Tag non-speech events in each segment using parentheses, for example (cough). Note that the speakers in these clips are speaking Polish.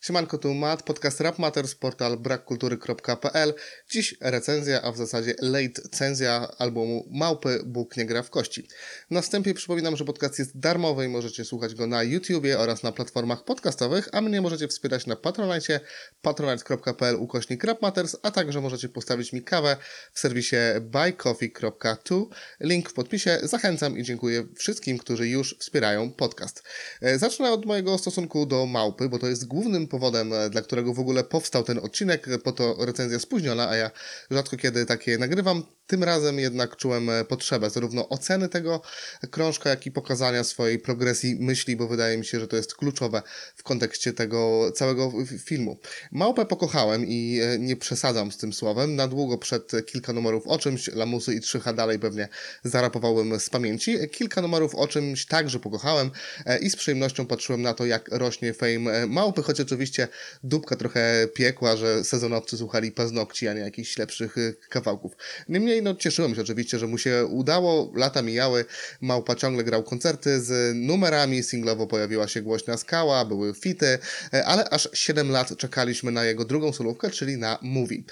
Siemanko, tu Matt, podcast Rap Matters, portal brakkultury.pl. Dziś recenzja, a w zasadzie late cenzja albumu Małpy Bóg nie gra w kości. Na wstępie przypominam, że podcast jest darmowy i możecie słuchać go na YouTubie oraz na platformach podcastowych, a mnie możecie wspierać na Patronite, patronite.pl ukośnik Matters, a także możecie postawić mi kawę w serwisie buycoffee.tu. Link w podpisie. Zachęcam i dziękuję wszystkim, którzy już wspierają podcast. E, Zacznę od mojego stosunku do Małpy, bo to jest głównym powodem, e, dla którego w ogóle powstał ten odcinek, po to recenzja spóźniona, a ja rzadko kiedy takie nagrywam. Tym razem jednak czułem e, potrzebę zarówno oceny tego krążka, jak i pokazania swojej progresji myśli, bo wydaje mi się, że to jest kluczowe w kontekście tego całego filmu. Małpę pokochałem i e, nie przesadzam z tym słowem. Na długo przed kilka numerów o czymś, Lamusy i Trzycha dalej pewnie zarapowałem z pamięci. Kilka numerów o czymś także pokochałem e, i z przyjemnością patrzyłem na to, jak rośnie fame małpy, choć oczywiście dupka trochę piekła, że sezonowcy słuchali paznokci, a nie jakichś lepszych kawałków. Niemniej, no cieszyłem się oczywiście, że mu się udało, lata mijały, Małpa ciągle grał koncerty z numerami, singlowo pojawiła się Głośna Skała, były fity, e, ale aż 7 lat czekaliśmy na jego drugą solówkę, czyli na Movie.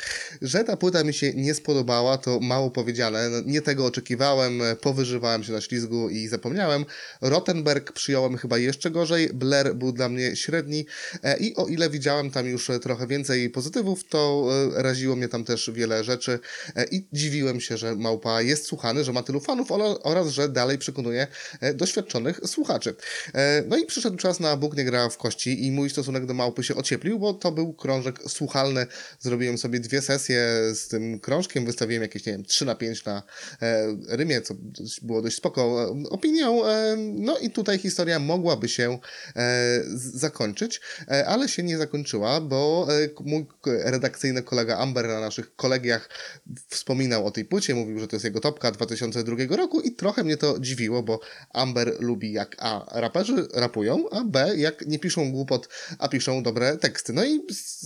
Że ta płyta mi się nie spodobała, to mało powiedziane, no, nie tego oczekiwałem, e, powyżywałem się na ślizgu i zapomniałem. Rottenberg przyjąłem chyba jeszcze gorzej, Blair był dla mnie średni e, i o ile widziałem tam już trochę więcej pozytywów, to raziło mnie tam też wiele rzeczy i dziwiłem się, że Małpa jest słuchany, że ma tylu fanów oraz, że dalej przekonuje e, doświadczonych słuchaczy. E, No i przyszedł czas na Bóg nie gra w kości i mój stosunek do Małpy się ocieplił, bo to był krążek słuchalny. Zrobiłem sobie dwie sesje z tym krążkiem, wystawiłem jakieś, nie wiem, 3 na 5 na e, Rymie, co było dość spoko opinią. No i tutaj historia mogłaby się zakończyć, ale się nie zakończyła, bo mój redakcyjny kolega Amber na naszych kolegiach wspominał o tej płycie, mówił, że to jest jego topka 2002 roku i trochę mnie to dziwiło, bo Amber lubi jak A raperzy rapują, a B jak nie piszą głupot, a piszą dobre teksty. No i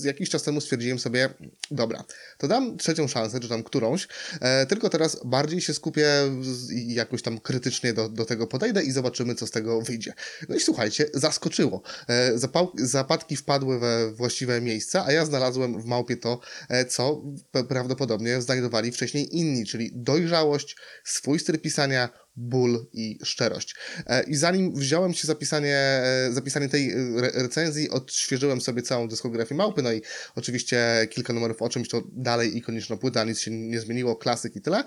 jakiś czas temu stwierdziłem sobie, dobra, to dam trzecią szansę, czy tam którąś, e, tylko teraz bardziej się skupię i jakoś tam krytycznie do, do tego podejdę i zobaczymy, co z tego wyjdzie. No i słuchajcie, zaskoczyło. E, zapał, zapadki wpadły we właściwe miejsca, a ja znalazłem w małpie to, e, co prawdopodobnie znajdowali wcześniej inni, czyli dojrzałość, swój styl pisania, ból i szczerość. E, I zanim wziąłem się zapisanie, e, zapisanie tej e, re recenzji, odświeżyłem sobie całą dyskografię Małpy, no i oczywiście kilka numerów o czymś, to dalej ikoniczna płyta, nic się nie zmieniło, klasyk i tyle,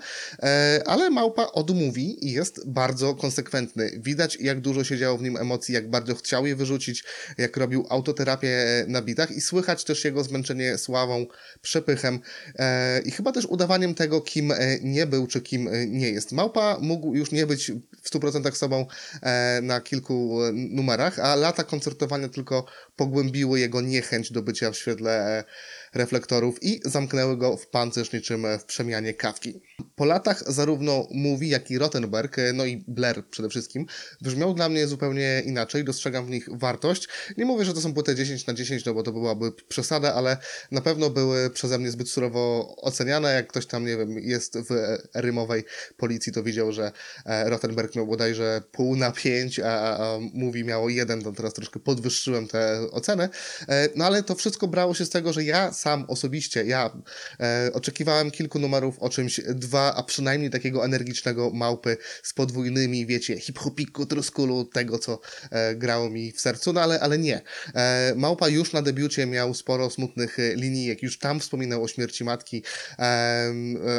ale Małpa odmówi i jest bardzo konsekwentny. Widać, jak dużo się działo w nim emocji, jak bardzo chciał je wyrzucić, jak robił autoterapię na bitach i słychać też jego zmęczenie sławą, przepychem i chyba też udawaniem tego, kim nie był, czy kim nie jest. Małpa mógł już nie być w 100% sobą e, na kilku e, numerach, a lata koncertowania tylko pogłębiły jego niechęć do bycia w świetle e, reflektorów i zamknęły go w pancerz niczym e, w przemianie kawki. Po latach zarówno Mówi, jak i Rottenberg, e, no i Blair przede wszystkim, brzmiał dla mnie zupełnie inaczej, dostrzegam w nich wartość. Nie mówię, że to są płyty 10 na 10, no bo to byłaby przesada, ale na pewno były przeze mnie zbyt surowo oceniane. Jak ktoś tam, nie wiem, jest w rymowej policji, to widział, że e, Rottenberg miał bodajże pół na 5, a, a, miało 1, to teraz troszkę podwyższyłem tę ocenę. E, no ale to wszystko brało się z tego, że ja sam osobiście, ja e, oczekiwałem kilku numerów o czymś dwa, a przynajmniej takiego energicznego małpy z podwójnymi, wiecie, hip-hopiku, truskulu, tego co e, grało mi w sercu, no ale, ale nie. E, Małpa już na debiucie miał sporo smutnych e, linijek, już tam wspominał o śmierci matki, e,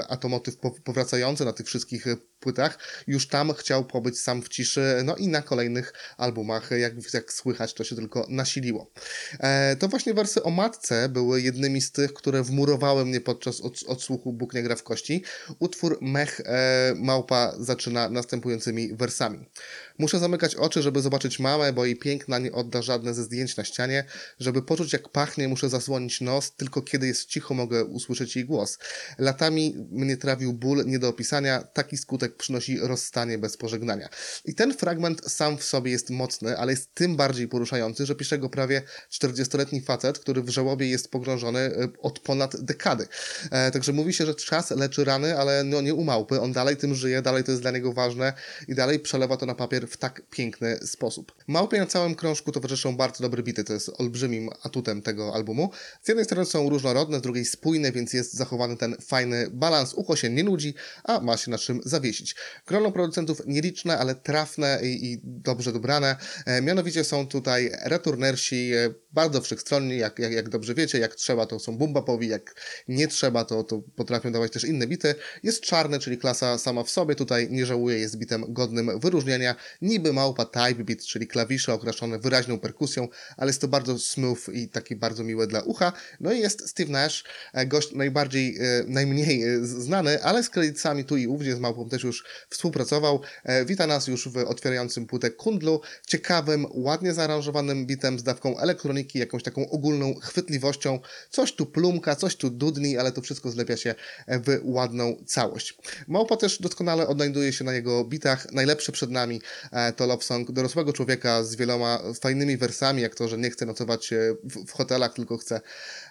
a to motyw po, powracający na tych wszystkich e, płytach, już tam chciał pobyć sam w ciszy, no i na kolejnych albumach, jak, jak słychać, to się tylko nasiliło. E, to właśnie wersy o matce były jednymi z tych, które wmurowały mnie podczas od, odsłuchu Bóg nie gra w kości. Utwór Mech e, Małpa zaczyna następującymi wersami. Muszę zamykać oczy, żeby zobaczyć mamę, bo jej piękna nie odda żadne ze zdjęć na ścianie. Żeby poczuć jak pachnie, muszę zasłonić nos, tylko kiedy jest cicho mogę usłyszeć jej głos. Latami mnie trawił ból nie do opisania, taki skutek przynosi rozstanie bez pożegnania. I ten fragment sam w sobie jest mocny, ale jest tym bardziej poruszający, że pisze go prawie 40-letni facet, który w żałobie jest pogrążony e, od ponad dekady. E, także mówi się, że czas leczy rany, ale no nie u małpy. On dalej tym żyje, dalej to jest dla niego ważne i dalej przelewa to na papier w tak piękny sposób. Małpie na całym krążku towarzyszą bardzo dobre bity, to jest olbrzymim atutem tego albumu. Z jednej strony są różnorodne, z drugiej spójne, więc jest zachowany ten fajny balans. Ucho się nie nudzi, a ma się na czym zawiesić. Grono producentów nieliczne, ale trafne i, i dobrze dobrane. E, mianowicie są tutaj returnersi, e, bardzo wszechstronni, jak, jak, jak dobrze wiecie, jak trzeba to są bumbapowi, jak nie trzeba to, to potrafią dawać też inne bity. Jest czarny, czyli klasa sama w sobie, tutaj nie żałuję, jest bitem godnym wyróżnienia. Niby małpa type beat, czyli klawisze okraszone wyraźną perkusją, ale jest to bardzo smooth i taki bardzo miłe dla ucha. No i jest Steve Nash, e, gość najbardziej, e, najmniej e, znany, ale z kredytami tu i ówdzie z małpą też już współpracował. Wita nas już w otwierającym płytę Kundlu, ciekawym, ładnie zaaranżowanym bitem z dawką elektroniki, jakąś taką ogólną chwytliwością. Coś tu plumka, coś tu dudni, ale to wszystko zlepia się w ładną całość. Małpa też doskonale odnajduje się na jego bitach. Najlepsze przed nami to love song dorosłego człowieka z wieloma fajnymi wersami, jak to, że nie chce nocować w, w hotelach, tylko chce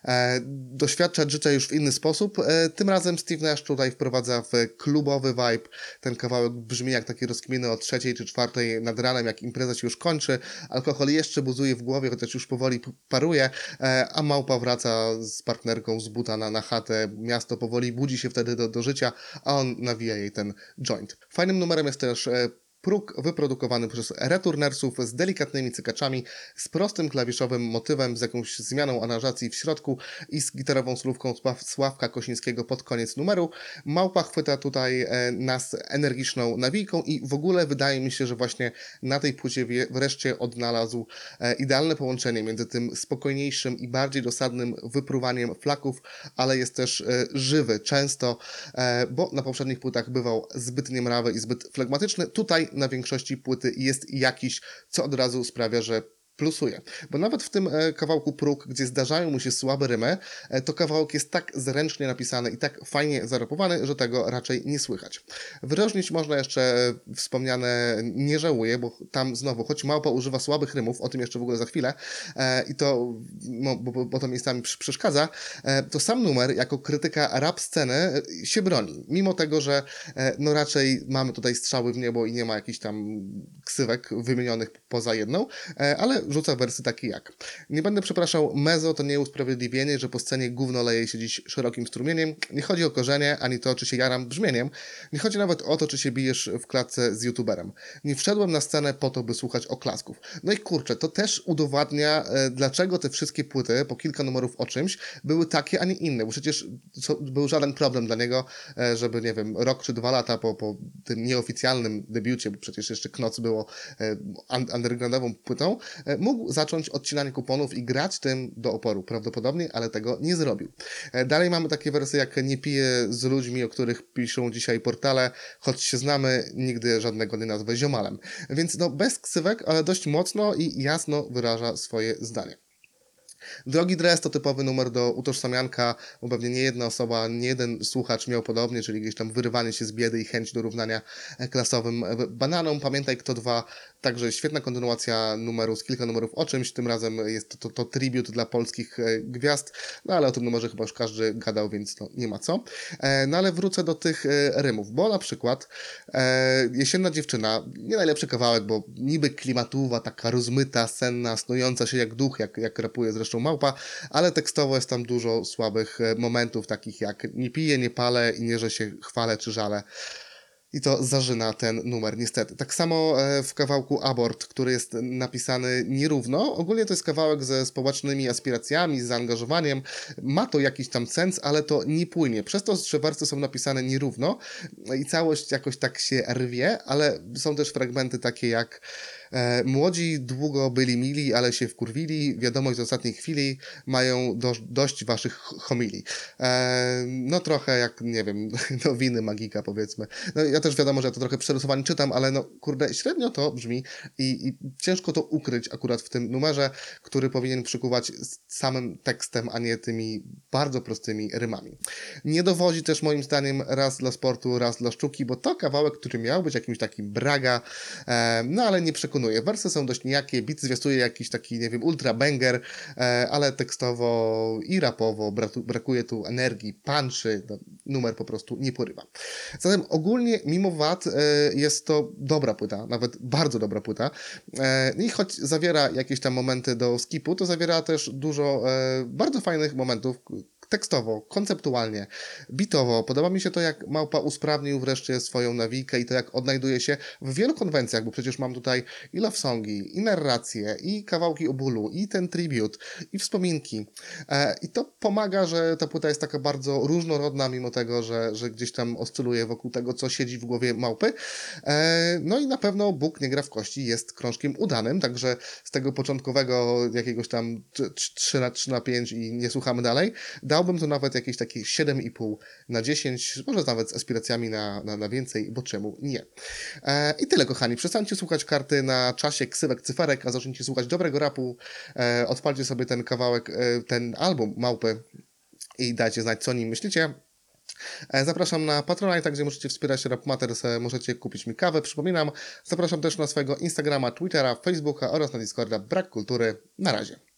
e, doświadczać życia już w inny sposób. E, tym razem Steve Nash tutaj wprowadza w klubowy vibe. Ten kawałek brzmi jak taki rozkminy o trzeciej czy czwartej nad ranem, jak impreza się już kończy. Alkohol jeszcze buzuje w głowie, chociaż już powoli paruje, e, a małpa wraca z partnerką z buta na, na chatę. Miasto powoli budzi się wtedy do, do życia, a on nawija jej ten joint. Fajnym numerem jest też e, próg wyprodukowany przez returnersów z delikatnymi cykaczami, z prostym klawiszowym motywem, z jakąś zmianą aranżacji w środku i z gitarową słówką Sławka Kosińskiego pod koniec numeru. Małpa chwyta tutaj e, nas energiczną nawijką i w ogóle wydaje mi się, że właśnie na tej płycie wreszcie odnalazł e, idealne połączenie między tym spokojniejszym i bardziej dosadnym wypruwaniem flaków, ale jest też e, żywy często, bo na poprzednich płytach bywał zbyt niemrawy i zbyt flegmatyczny. Tutaj na większości płyty jest jakiś, co od razu sprawia, że plusuje. Bo nawet w tym e, kawałku próg, gdzie zdarzają mu się słabe rymy, e, to kawałek jest tak zręcznie napisany i tak fajnie zarapowany, że tego raczej nie słychać. Wyróżnić można jeszcze e, wspomniane Nie żałuję, bo tam znowu, choć Małpa używa słabych rymów, o tym jeszcze w ogóle za chwilę, i to, no, bo, bo to miejscami przeszkadza, to sam numer jako krytyka rap sceny się broni. Mimo tego, że no raczej mamy tutaj strzały w niebo i nie ma jakichś tam ksywek wymienionych poza jedną, ale rzuca wersy takie jak Nie będę przepraszał, mezo to nie usprawiedliwienie, że po scenie gówno leje się dziś szerokim strumieniem. Nie chodzi o korzenie, ani to, czy się jaram brzmieniem. Nie chodzi nawet o to, czy się bijesz w klatce z youtuberem. Nie wszedłem na scenę po to, by słuchać oklasków. No i kurczę, to też udowadnia, e, dlaczego te wszystkie płyty, po kilka numerów o czymś, były takie, a nie inne, bo przecież był żaden problem dla niego, e, żeby, nie wiem, rok czy dwa lata po, po tym nieoficjalnym debiucie, bo przecież jeszcze Knoc było e, undergroundową płytą, mógł zacząć odcinanie kuponów i grać tym do oporu prawdopodobnie, ale tego nie zrobił. E, dalej mamy takie wersje jak nie piję z ludźmi, o których piszą dzisiaj portale, choć się znamy, nigdy żadnego nie nazwę ziomalem. Więc no bez ksywek, ale dość mocno i jasno wyraża swoje zdanie. Drogi dres to typowy numer do utożsamianka, bo pewnie nie jedna osoba, nie jeden słuchacz miał podobnie, czyli gdzieś tam wyrywanie się z biedy i chęć do równania klasowym bananom. Pamiętaj kto dwa Także świetna kontynuacja numeru z kilka numerów o czymś. Tym razem jest to, to, to tribut dla polskich e, gwiazd, no ale o tym numerze chyba już każdy gadał, więc to nie ma co. E, no ale wrócę do tych e, rymów, bo na przykład Jesienna dziewczyna, nie najlepszy kawałek, bo niby klimatuwa, taka rozmyta, senna, snująca się jak duch, jak, jak rapuje zresztą małpa, ale tekstowo jest tam dużo słabych momentów, takich jak nie piję, nie palę i nie, że się chwalę czy żalę. I to zażyna ten numer, niestety. Tak samo e, w kawałku Abort, który jest napisany nierówno. Ogólnie to jest kawałek ze społecznymi aspiracjami, z zaangażowaniem. Ma to jakiś tam sens, ale to nie płynie. Przez to, że wersy są napisane nierówno i całość jakoś tak się rwie, ale są też fragmenty takie jak młodzi długo byli mili, ale się wkurwili. Wiadomość z ostatniej chwili mają do, dość waszych ch- homilii. E, no trochę jak, nie wiem, (laughs) nowiny magika powiedzmy. No ja też wiadomo, że to trochę przerysowanie czytam, ale no kurde, średnio to brzmi i, i ciężko to ukryć akurat w tym numerze, który powinien przykuwać samym tekstem, a nie tymi bardzo prostymi rymami. Nie dowodzi też moim zdaniem raz dla sportu, raz dla sztuki, bo to kawałek, który miał być jakimś takim braga, e, no ale nie przekonuje. Wersy są dość nijakie, bit zwiastuje jakiś taki, nie wiem, ultra banger, e, ale tekstowo i rapowo brakuje tu energii, punchy, no, numer po prostu nie porywa. Zatem ogólnie, mimo wad, e, jest to dobra płyta, nawet bardzo dobra płyta. E, I choć zawiera jakieś tam momenty do skipu, to zawiera też dużo bardzo fajnych momentów tekstowo, konceptualnie, bitowo. Podoba mi się to, jak Małpa usprawnił wreszcie swoją nawijkę i to, jak odnajduje się w wielu konwencjach, bo przecież mam tutaj i love songi, i narracje, i kawałki o bólu, i ten tribute, i wspominki. E, I to pomaga, że ta płyta jest taka bardzo różnorodna, mimo tego, że, że gdzieś tam oscyluje wokół tego, co siedzi w głowie Małpy. E, no i na pewno Bóg nie gra w kości jest krążkiem udanym, także z tego początkowego jakiegoś tam 3 na 3 na 5 i nie słuchamy dalej, dałbym tu nawet jakieś takie 7,5 na 10, może nawet z aspiracjami na, na, na więcej, bo czemu nie. E, I tyle, kochani. Przestańcie słuchać karty na czasie ksywek, cyferek, a zacznijcie słuchać dobrego rapu. E, odpalcie sobie ten kawałek, e, ten album Małpy i dajcie znać, co o nim myślicie. E, Zapraszam na Patronite, gdzie możecie wspierać Rap Matters, możecie kupić mi kawę, przypominam. Zapraszam też na swojego Instagrama, Twittera, Facebooka oraz na Discorda Brak Kultury. Na razie.